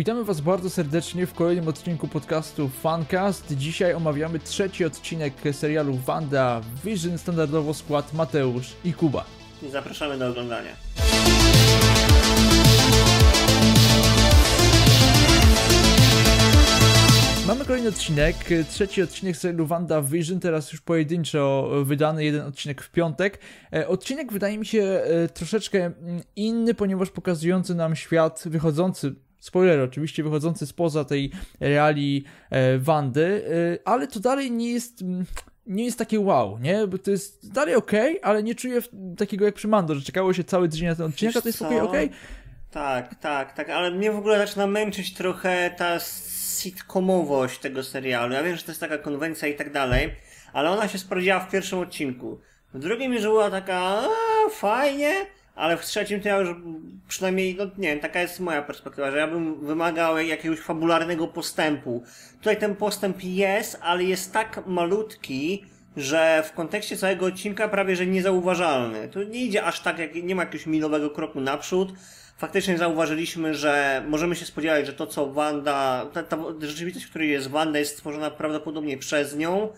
Witamy Was bardzo serdecznie w kolejnym odcinku podcastu Funcast. Dzisiaj omawiamy trzeci odcinek serialu Wanda Vision, standardowo skład Mateusz i Kuba. Zapraszamy do oglądania. Mamy kolejny odcinek, trzeci odcinek serialu Wanda Vision, teraz już pojedynczo wydany, jeden odcinek w piątek. E, odcinek wydaje mi się e, troszeczkę mm, inny, ponieważ pokazujący nam świat wychodzący spoiler oczywiście, wychodzący spoza tej reali e, Wandy, ale to dalej nie jest mm, nie jest takie wow, nie? Bo to jest dalej ok, ale nie czuję takiego jak przy Mando, że czekało się cały tydzień na ten odcinek, a to jest ok, ok. Tak, tak, tak, ale mnie w ogóle zaczyna męczyć trochę ta sitcomowość tego serialu. Ja wiem, że to jest taka konwencja i tak dalej, ale ona się sprawdziła w pierwszym odcinku. W drugim już była taka, a, fajnie, ale w trzecim to ja już przynajmniej, no nie wiem, taka jest moja perspektywa, że ja bym wymagał jakiegoś fabularnego postępu. Tutaj ten postęp jest, ale jest tak malutki, że w kontekście całego odcinka prawie że niezauważalny. To nie idzie aż tak, jak nie ma jakiegoś milowego kroku naprzód, faktycznie zauważyliśmy, że możemy się spodziewać, że to, co Wanda, ta, ta rzeczywistość, w której jest Wanda, jest stworzona prawdopodobnie przez nią,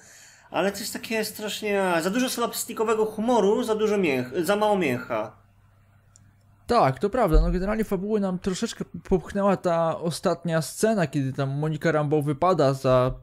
ale to jest takie strasznie, za dużo slapstickowego humoru, za dużo mięch, za mało mięcha. Tak, to prawda. No generalnie fabuły nam troszeczkę popchnęła ta ostatnia scena, kiedy tam Monika Rambo wypada za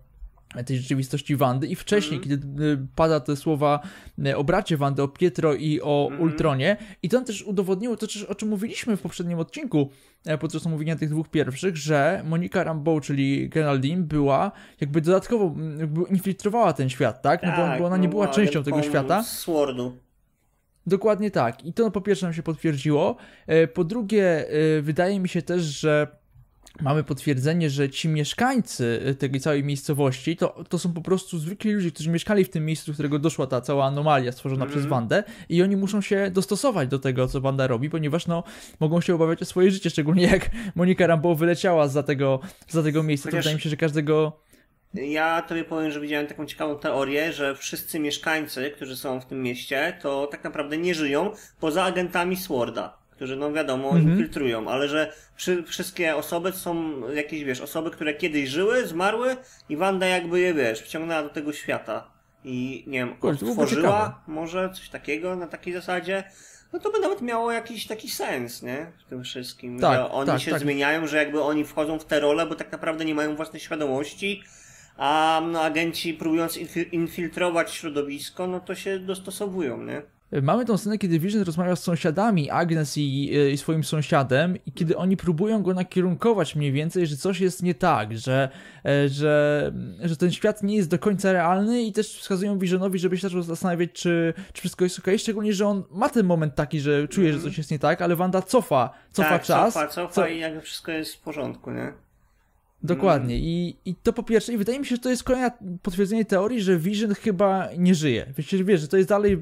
tej rzeczywistości Wandy i wcześniej, mm kiedy y, pada te słowa y, o bracie Wandy, o Pietro i o mm. Ultronie i to też udowodniło to, o czym mówiliśmy w poprzednim odcinku e, podczas omówienia tych dwóch pierwszych, że Monika Rambeau, czyli General Dean była jakby dodatkowo jakby infiltrowała ten świat, tak? No tak, bo, bo ona nie była no, częścią tego świata. Swordu. Dokładnie tak. I to po pierwsze nam się potwierdziło. E, po drugie, e, wydaje mi się też, że mamy potwierdzenie, że ci mieszkańcy y, tej całej miejscowości to, to są po prostu zwykli ludzie, którzy mieszkali w tym miejscu, do którego doszła ta cała anomalia stworzona mm. przez mhm. Wandę i oni muszą się dostosować do tego, co Wanda robi, ponieważ no, mogą się obawiać o swoje życie, szczególnie jak Monika Rambo wyleciała za tego, za tego miejsca. Chociaż... To wydaje mi się, że każdego... Ja tobie powiem, że widziałem taką ciekawą teorię, że wszyscy mieszkańcy, którzy są w tym mieście, to tak naprawdę nie żyją poza agentami Sworda którzy, no wiadomo, mhm. infiltrują, ale że przy, wszystkie osoby są jakieś, wiesz, osoby, które kiedyś żyły, zmarły i Wanda jakby je, wiesz, wciągnęła do tego świata. I, nie wiem, otworzyła może coś takiego na takiej zasadzie. No to by nawet miało jakiś taki sens, nie? W tym wszystkim. Tak, że oni tak, się tak. zmieniają, że jakby oni wchodzą w te role, bo tak naprawdę nie mają własnej świadomości, a no, agenci próbując infiltrować środowisko, no to się dostosowują, nie? Mamy tą scenę, kiedy Vision rozmawia z sąsiadami, Agnes i, i, swoim sąsiadem, i kiedy oni próbują go nakierunkować mniej więcej, że coś jest nie tak, że, e, że, że ten świat nie jest do końca realny i też wskazują Visionowi, żeby się zaczął zastanawiać, czy, czy wszystko jest ok, szczególnie, że on ma ten moment taki, że czuje, że coś jest nie tak, ale Wanda cofa, cofa tak, czas. cofa, cofa co... i jakby wszystko jest w porządku, nie? Dokładnie. Mm. I, I to po pierwsze, i wydaje mi się, że to jest kolejne potwierdzenie teorii, że Vision chyba nie żyje. Wiesz, wiesz że to jest dalej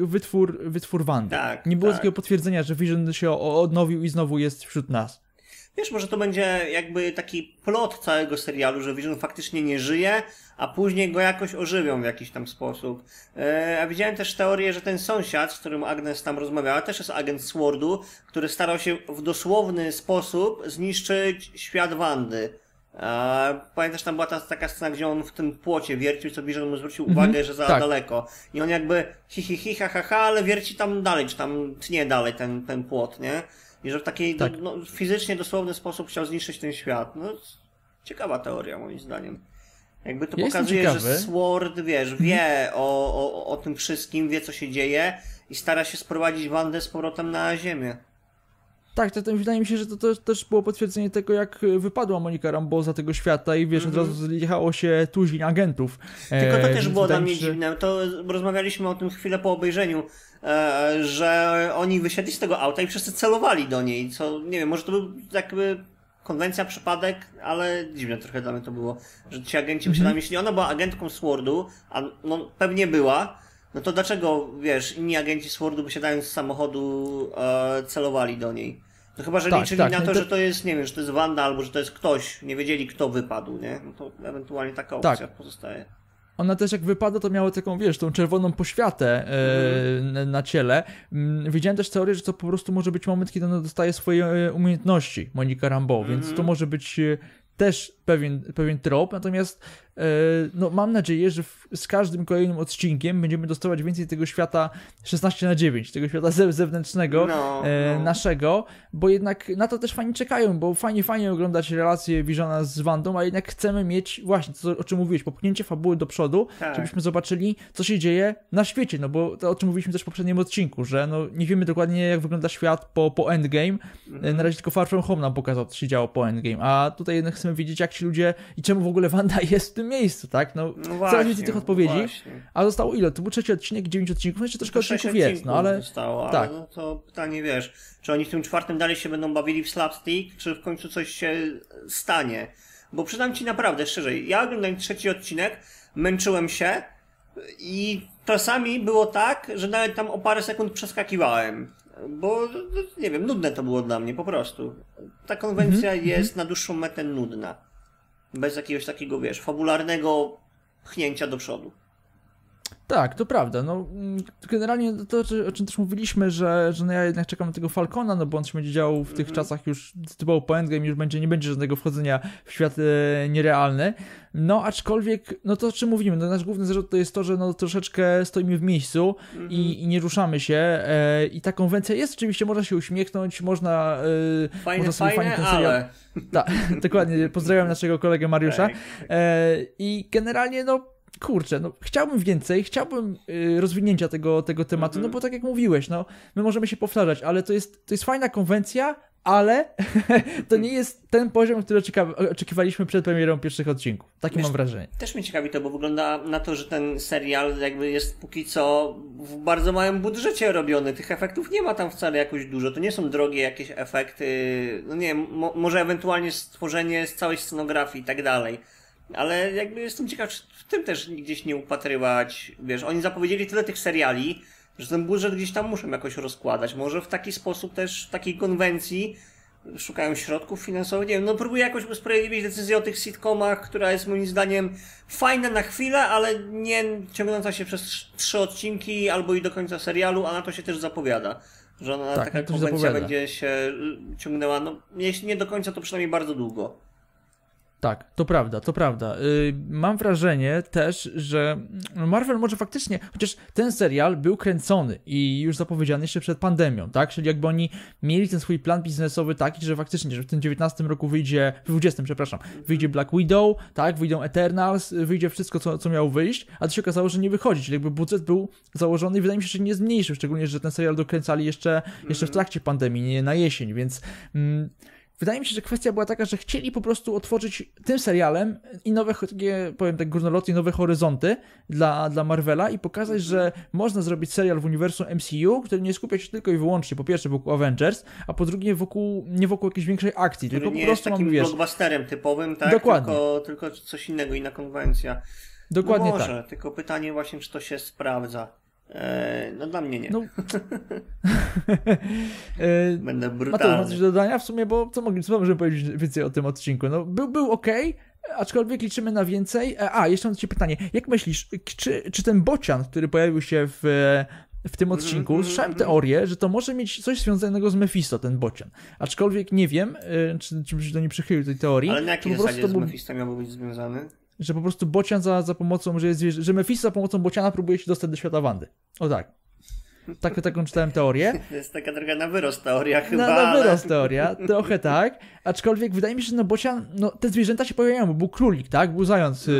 wytwór, wytwór Wandy. Tak, nie było tak. takiego potwierdzenia, że Vision się odnowił i znowu jest wśród nas. Wiesz, może to będzie jakby taki plot całego serialu, że Vision faktycznie nie żyje, a później go jakoś ożywią w jakiś tam sposób. Eee, a widziałem też teorię, że ten sąsiad, z którym Agnes tam rozmawiała, też jest agent Swordu, który starał się w dosłowny sposób zniszczyć świat Wandy. Eee, pamiętasz, tam była ta taka scena, gdzie on w tym płocie wiercił, co Vision mu zwrócił -hmm. uwagę, że za tak. daleko. I on jakby hi, hi, hi, ha, ha, ha, ale wierci tam dalej, czy tam tnie dalej ten, ten płot, nie? I że w taki tak. no, fizycznie dosłowny sposób chciał zniszczyć ten świat. No, ciekawa teoria, moim zdaniem. Jakby to pokazuje, ciekawy. że Sword, wiesz, wie mhm. o, o, o tym wszystkim, wie co się dzieje i stara się sprowadzić Wandę z powrotem na ziemię. Tak, to, to wydaje mi się, że to, to też było potwierdzenie tego, jak wypadła Monika Rambo za tego świata i wiesz, mm -hmm. od mhm. razu zjechało się tuzin agentów. Tylko to e, też było dla mnie dziwne. To rozmawialiśmy o tym chwilę po obejrzeniu, e, że oni wysiedli z tego auta i wszyscy celowali do niej, co nie wiem, może to był jakby konwencja, przypadek, ale dziwne trochę dla mnie to było, że ci agenci mm -hmm. wysiadali, jeśli ona była agentką Swordu, a no pewnie była, no to dlaczego, wiesz, inni agenci Swordu wysiadając z samochodu e, celowali do niej? No chyba, że tak, liczyli tak, na no to, to, że to jest, nie wiem, że to jest Wanda albo że to jest ktoś, nie wiedzieli kto wypadł, nie? No to ewentualnie taka opcja tak. pozostaje. ona też jak wypada, to miała taką, wiesz, tą czerwoną poświatę mm. na ciele. Mm, widziałem też teorię, że to po prostu może być moment, kiedy ona dostaje swoje e, umiejętności, Monika Rambo, mm. więc to mhm. może być e, też pewien, pewien trop, natomiast e, no, mam nadzieję, że w, z każdym kolejnym odcinkiem będziemy dostawać więcej tego świata 16 na 9, tego świata zewnętrznego no, e, no. naszego, bo jednak na to też fani czekają, bo fajnie, fajnie oglądać relacje Visiona z Wandą, a jednak chcemy mieć właśnie to, o czym mówiłeś, popchnięcie fabuły do przodu, tak. żebyśmy zobaczyli, co się dzieje na świecie, no bo to, o czym mówiliśmy też w poprzednim odcinku, że no, nie wiemy dokładnie, jak wygląda świat po, po Endgame, mhm. na razie tylko Far From Home nam pokazał, co się działo po Endgame, a tutaj jednak chcemy wiedzieć, jak ci ludzie i czemu w ogóle Wanda jest w tym miejscu, tak? No, no właśnie, coraz więcej tych odpowiedzi, właśnie. a zostało ile? To był trzeci odcinek, dziewięć odcinków, znaczy troszkę odcinków jest, no ale... Zostało, tak. ale no to pytanie, wiesz, czy oni w tym czwartym dalej się będą bawili w slapstick, czy w końcu coś się stanie? Bo przydam ci naprawdę, szczerze, ja oglądając trzeci odcinek, męczyłem się i czasami było tak, że nawet tam o parę sekund przeskakiwałem. Bo, no, nie wiem, nudne to było dla mnie po prostu. Ta konwencja mm -hmm. jest na dłuższą metę nudna. Bez jakiegoś takiego, wiesz, fabularnego pchnięcia do przodu. Tak, to prawda. No, mm, generalnie to, o czym też mówiliśmy, że, że no ja jednak czekam na tego Falcona, no bo on się będzie działał w tych mm -hmm. czasach już typowo po Endgame, już będzie, nie będzie żadnego wchodzenia w świat e, nierealny. No, aczkolwiek, no to o czym mówimy, no nasz główny zarzut to jest to, że no troszeczkę stoimy w miejscu mm -hmm. i, i, nie ruszamy się e, i ta konwencja jest oczywiście, można się uśmiechnąć, można, e, fajne, można sobie ten serial... Ale... Tak, dokładnie, pozdrawiam naszego kolegę Mariusza. Tak, tak. E, I generalnie, no kurczę, no chciałbym więcej, chciałbym y, rozwinięcia tego, tego tematu, mm -hmm. no bo tak jak mówiłeś, no my możemy się powtarzać, ale to jest, to jest fajna konwencja, ale to nie jest ten poziom, który oczekiwaliśmy przed premierą pierwszych odcinków. Takie Wiesz, mam wrażenie. Też mnie ciekawi to, bo wygląda na to, że ten serial jakby jest póki co w bardzo małym budżecie robiony. Tych efektów nie ma tam wcale jakoś dużo. To nie są drogie jakieś efekty, no nie mo może ewentualnie stworzenie z całej scenografii i tak dalej. Ale jakby jestem ciekaw, czy w tym też gdzieś nie upatrywać. Wiesz, oni zapowiedzieli tyle tych seriali, że ten budżet gdzieś tam muszą jakoś rozkładać. Może w taki sposób też, w takiej konwencji szukają środków finansowych. Nie wiem, no próbuję jakoś usprawiedliwić decyzję o tych sitcomach, która jest moim zdaniem fajna na chwilę, ale nie ciągnąca się przez trzy odcinki albo i do końca serialu, a na to się też zapowiada. Że ona tak, taka konwencja będzie się ciągnęła, no jeśli nie do końca, to przynajmniej bardzo długo. Tak, to prawda, to prawda. Yy, mam wrażenie też, że Marvel może faktycznie, chociaż ten serial był kręcony i już zapowiedziany jeszcze przed pandemią, tak? Czyli jakby oni mieli ten swój plan biznesowy taki, że faktycznie, że w tym 19 roku wyjdzie, w 20, przepraszam, wyjdzie Black Widow, tak? Wyjdą Eternals, wyjdzie wszystko, co, co miało wyjść, a to się okazało, że nie wychodzi, czyli jakby budżet był założony i wydaje mi się, że nie zmniejszył, szczególnie, że ten serial dokręcali jeszcze, jeszcze w trakcie pandemii, nie na jesień, więc... Mm, Wydaje mi się, że kwestia była taka, że chcieli po prostu otworzyć tym serialem i nowe, takie, powiem tak górnolotnie, nowe horyzonty dla, dla Marvela i pokazać, że można zrobić serial w uniwersum MCU, który nie skupia się tylko i wyłącznie po pierwsze wokół Avengers, a po drugie wokół, nie wokół jakiejś większej akcji, który tylko nie po prostu jest takim wiesz, blockbusterem typowym, tak? Dokładnie. Tylko, tylko coś innego, inna konwencja. Dokładnie no może, tak. tylko pytanie właśnie, czy to się sprawdza. No dla mnie nie. No. Eee, Będę brutalny. Mateusz, ma coś do dodania w sumie, bo co, mogli, co możemy powiedzieć więcej o tym odcinku? No, był, był ok, aczkolwiek liczymy na więcej. E, a, jeszcze mam ci pytanie. Jak myślisz, czy, czy ten bocian, który pojawił się w, w tym odcinku, -hmm, słyszałem -hmm. teorię, że to może mieć coś związanego z Mephisto, ten bocian. Aczkolwiek nie wiem, e, czy, czy się do niej przychylił tej teorii. Ale na jakiej zasadzie z Mephisto miałby być związany? Że po prostu bocian za, za pomocą, że jest że Mephisto za pomocą bociana próbuje się dostać do świata Wandy. O tak. Tak, taką czytałem teorię. To jest taka trochę na wyrost teoria chyba. Na, na wyrost ale... teoria, trochę tak. Aczkolwiek wydaje mi się, że no bocian, no te zwierzęta się pojawiają, bo był królik, tak? Był zając mm.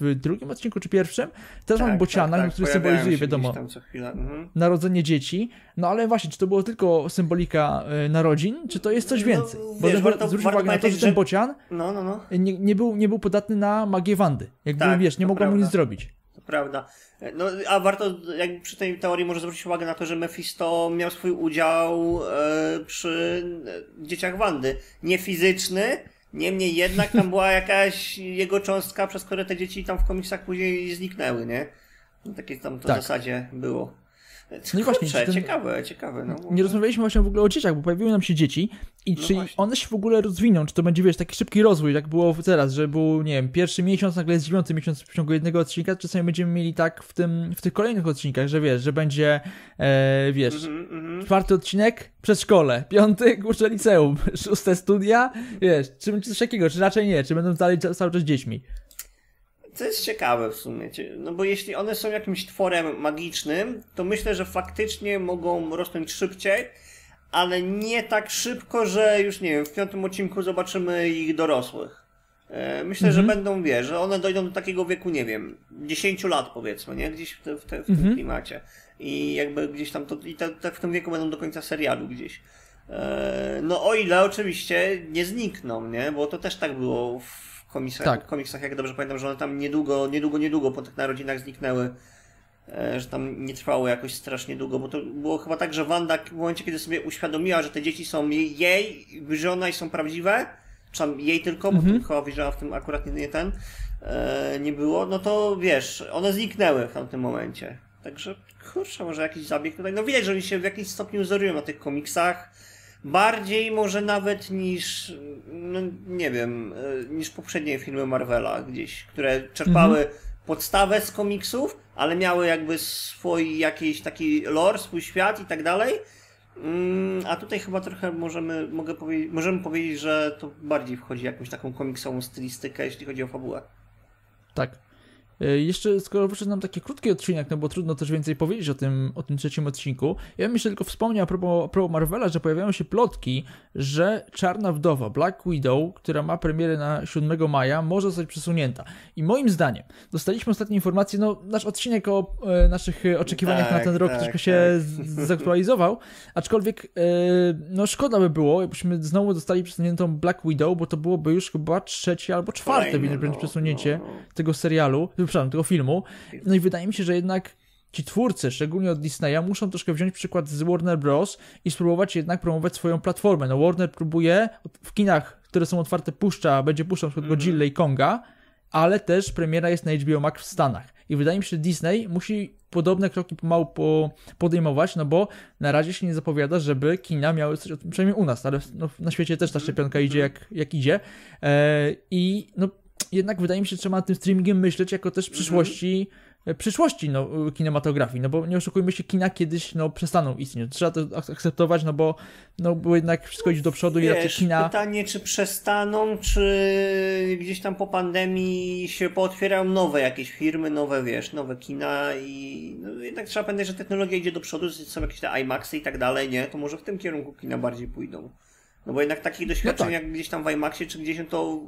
w drugim odcinku czy pierwszym. Teraz tak, mamy bociana, tak, tak. który symbolizuje, wiadomo, mhm. narodzenie dzieci. No ale właśnie, czy to było tylko symbolika y, narodzin, czy to jest coś no, więcej? No, bo wiesz, warto, zwróć uwagę na to, że ten bocian no, no, no. Nie, nie, był, nie był podatny na magię Wandy. Jakby, tak, wiesz, nie mogła mu nic zrobić. To prawda. No, a warto jakby przy tej teorii może zwrócić uwagę na to, że Mephisto miał swój udział e, przy dzieciach Wandy. Nie fizyczny, niemniej jednak tam była jakaś jego cząstka, przez które te dzieci tam w komiksach później zniknęły, nie? No, takie tam to tak. w zasadzie było. No właśnie, ten... ciekawe, ciekawe. No, nie rozmawialiśmy właśnie w ogóle o dzieciach, bo pojawiły nam się dzieci i no czy właśnie. one się w ogóle rozwiną, czy to będzie, wiesz, taki szybki rozwój, jak było teraz, że był, nie wiem, pierwszy miesiąc, nagle jest dziewiąty miesiąc w ciągu jednego odcinka, czasami będziemy mieli tak w tym, w tych kolejnych odcinkach, że wiesz, że będzie, e, wiesz, mm -hmm. czwarty odcinek, przedszkole, piąty, kurczę, liceum, szóste studia, wiesz, czy, czy coś takiego, czy raczej nie, czy będą dalej cały czas dziećmi. To jest ciekawe w sumie, no bo jeśli one są jakimś tworem magicznym, to myślę, że faktycznie mogą rosnąć szybciej, ale nie tak szybko, że już nie wiem, w piątym odcinku zobaczymy ich dorosłych. E, myślę, mhm. że będą, wie, że one dojdą do takiego wieku, nie wiem, 10 lat powiedzmy, nie? Gdzieś w, te, w, te, w mhm. tym klimacie. I jakby gdzieś tam to, i tak w tym wieku będą do końca serialu gdzieś. E, no o ile oczywiście nie znikną, nie? Bo to też tak było w komiksach, tak. komiksach, jak dobrze pamiętam, że one tam niedługo, niedługo, niedługo po tych narodzinach zniknęły. E, że tam nie trwało jakoś strasznie długo, bo to było chyba tak, że Wanda w momencie, kiedy sobie uświadomiła, że te dzieci są jej, wyżona i są prawdziwe, czy tam jej tylko, bo mhm. chyba wyjrzała w tym akurat nie, nie ten, e, nie było, no to wiesz, one zniknęły w tamtym momencie. Także, kurczę, może jakiś zabieg tutaj. No widać, że oni się w jakimś stopniu wzorują na tych komiksach Bardziej może nawet niż, no nie wiem, e, niż poprzednie filmy Marvela gdzieś, które czerpały mhm. podstawę z komiksów, ale miały jakby swój jakiś taki lore, swój świat i tak dalej. Mm, a tutaj chyba trochę możemy, mogę powiedzieć, możemy powiedzieć, że to bardziej wchodzi jakąś taką komiksową stylistykę, jeśli chodzi o fabułę. Tak. E, jeszcze, skoro wyszedł nam taki krótki odcinek, no bo trudno też więcej powiedzieć o tym, o tym trzecim odcinku, ja bym jeszcze tylko wspomniał a propos, a propos Marvela, że pojawiają się plotki, że Czarna Wdowa, Black Widow, która ma premierę na 7 maja, może zostać przesunięta. I moim zdaniem, dostaliśmy ostatnie informacje, no nasz odcinek o e, naszych oczekiwaniach tak, na ten rok tak, troszkę się tak. zaktualizował, aczkolwiek e, no szkoda by było, jakbyśmy znowu dostali przesuniętą Black Widow, bo to byłoby już chyba trzecie albo czwarte Fajne, no, przesunięcie no, no. tego serialu, przepraszam, tego filmu. No i wydaje mi się, że jednak ci twórcy, szczególnie od Disneya, muszą troszkę wziąć przykład z Warner Bros. i spróbować jednak promować swoją platformę. No Warner próbuje w kinach, które są otwarte, puszcza, będzie puszczał na przykład mm. Godzilla i Konga, ale też premiera jest na HBO Max w Stanach. I wydaje mi się, że Disney musi podobne kroki pomału po, podejmować, no bo na razie się nie zapowiada, żeby kina miały coś, przynajmniej u nas, ale no, na świecie też ta mhm. szczepionka idzie jak, jak idzie. E, I no jednak wydaje mi się, że trzeba nad tym streamingiem myśleć jako też przyszłości, mhm. przyszłości no, kinematografii, no bo nie oszukujmy się, kina kiedyś no, przestaną istnieć. Trzeba to akceptować, no bo, no, bo jednak wszystko idzie do przodu Wiesz, i raczej kina... pytanie, czy przestaną, czy gdzieś tam po pandemii się pootwierają nowe jakieś firmy, nowe, wiesz, nowe kina i no, jednak trzeba pamiętać, że technologia idzie do przodu, są jakieś te IMAXy i tak dalej, nie? To może w tym kierunku kina bardziej pójdą. No bo jednak takich doświadczeń no tak. jak gdzieś tam w IMAXie czy gdzieś to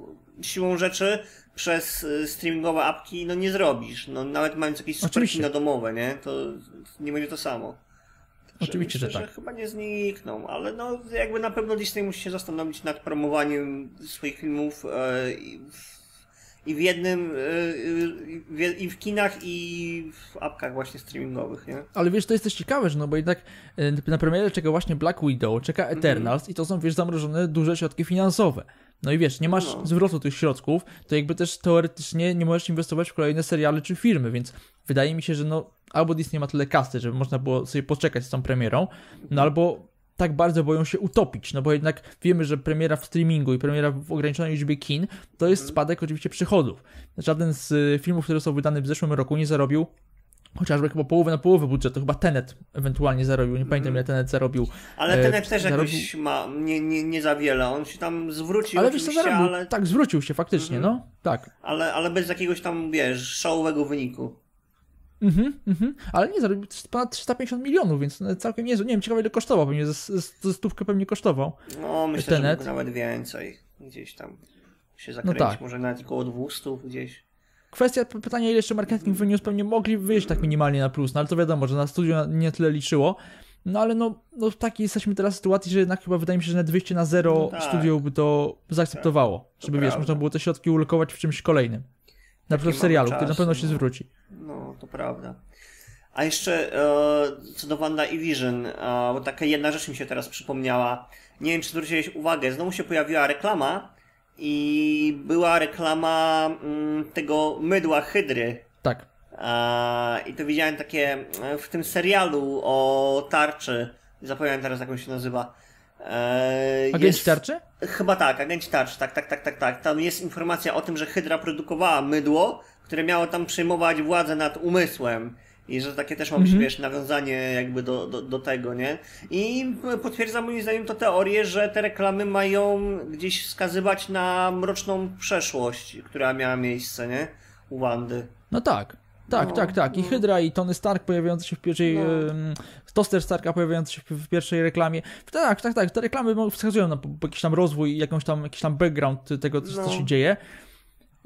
siłą rzeczy przez y, streamingowe apki no nie zrobisz. No nawet mając jakieś super kino domowe, nie? To nie będzie to samo. Także Oczywiście, myślę, że tak. Że chyba nie znikną, ale no jakby na pewno Disney musi się zastanowić nad promowaniem swoich filmów e, i w jednym, e, i w kinach, i w apkach właśnie streamingowych, nie? Ale wiesz, to jest też ciekawe, że no bo jednak e, na premierę czeka właśnie Black Widow, czeka mhm. Eternals mm. i to są, wiesz, zamrożone duże środki finansowe. No i wiesz, nie masz no. zwrotu tych środków, to jakby też teoretycznie nie możesz inwestować w kolejne seriale czy filmy, więc wydaje mi się, że no albo Disney ma tyle kasy, żeby można było sobie poczekać z tą premierą, no albo tak bardzo boją się utopić, no bo jednak wiemy, że premiera w streamingu i premiera w ograniczonej liczbie kin to jest mhm. spadek oczywiście przychodów. Żaden z filmów, które są wydane w zeszłym roku nie zarobił chociażby chyba połowę na połowę budżetu, chyba Tenet ewentualnie zarobił, nie pamiętam ile Tenet zarobił. Ale e, Tenet też zarobił... jakoś ma, nie, nie, nie za wiele, on się tam zwrócił Ale wiesz co zarobił, ale... tak, zwrócił się faktycznie, mm -hmm. no, tak. Ale, ale bez jakiegoś tam, wiesz, szałowego wyniku. Mhm, mhm. Ale nie zarobił ponad 350 milionów, więc całkiem niezły. Nie wiem, ciekawe ile kosztował, pewnie ze, ze stówkę pewnie kosztował. No, myślę, Tenet. że nawet więcej. Gdzieś tam się zakręcić, no tak. może nawet około 200 gdzieś. Kwestia pytania, ile jeszcze marketing wyniósł, pewnie mogli wyjść tak minimalnie na plus, no ale to wiadomo, że na studio nie tyle liczyło. No ale no, no w takiej jesteśmy teraz sytuacji, że jednak chyba wydaje mi się, że net wyjście na zero no tak. studio by to zaakceptowało, tak, żeby wiesz, można było te środki ulokować w czymś kolejnym. Na przykład w serialu, czas, który na pewno się no. zwróci. No, to prawda. A jeszcze e, co do Wanda i Vision, e, bo taka jedna rzecz mi się teraz przypomniała. Nie wiem, czy zwróciłeś uwagę, znowu się pojawiła reklama i była reklama mm, tego mydła Hydry. Tak. I to widziałem takie w tym serialu o tarczy. Zapomniałem teraz, jak on się nazywa. Agenci jest... tarczy? Chyba tak, agenci tarczy, tak, tak, tak, tak, tak. Tam jest informacja o tym, że Hydra produkowała mydło, które miało tam przejmować władzę nad umysłem. I że takie też ma być, mm -hmm. wiesz, nawiązanie jakby do, do, do tego, nie? I potwierdza moim zdaniem to teorię, że te reklamy mają gdzieś wskazywać na mroczną przeszłość, która miała miejsce, nie? U Wandy. No tak. Tak, no, tak, tak. I no. Hydra i Tony Stark pojawiający się w pierwszej. No. Toster Starka pojawiający się w pierwszej reklamie. Tak, tak, tak. Te reklamy wskazują na jakiś tam rozwój, jakąś tam, jakiś tam background tego, co, no. co się dzieje.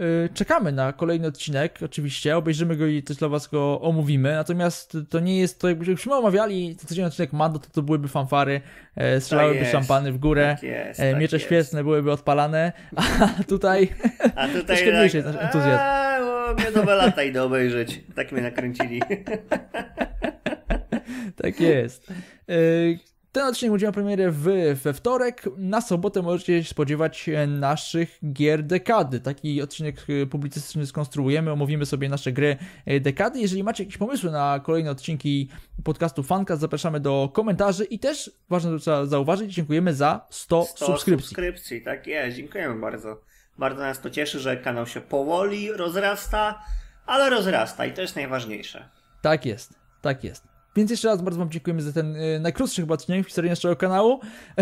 Y, czekamy na kolejny odcinek, oczywiście, obejrzymy go i też dla was go omówimy, natomiast to nie jest to, jakbyśmy omawiali ten codzienny odcinek Mando, to to byłyby fanfary, e, strzelałyby tak szampany w górę, tak jest, e, tak miecze tak świecne byłyby odpalane, a tutaj, a tutaj troszkę tak, mniejszy jest entuzjazm. A, miodowe lata idę obejrzeć, tak mnie nakręcili. tak jest. Ten odcinek będzie miał premierę w, we wtorek. Na sobotę możecie się spodziewać naszych gier dekady. Taki odcinek e, publicystyczny skonstruujemy, omówimy sobie nasze gry e, dekady. Jeżeli macie jakieś pomysły na kolejne odcinki podcastu Fanka, zapraszamy do komentarzy i też, ważne to trzeba zauważyć, dziękujemy za 100, 100 subskrypcji. subskrypcji, tak jest, dziękujemy bardzo. Bardzo nas to cieszy, że kanał się powoli rozrasta, ale rozrasta i to jest najważniejsze. Tak jest, tak jest. Więc jeszcze raz bardzo Wam dziękujemy za ten y, najkrótszy chyba odcinek w historii naszego kanału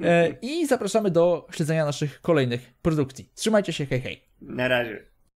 e, i zapraszamy do śledzenia naszych kolejnych produkcji. Trzymajcie się, hej hej. Na razie.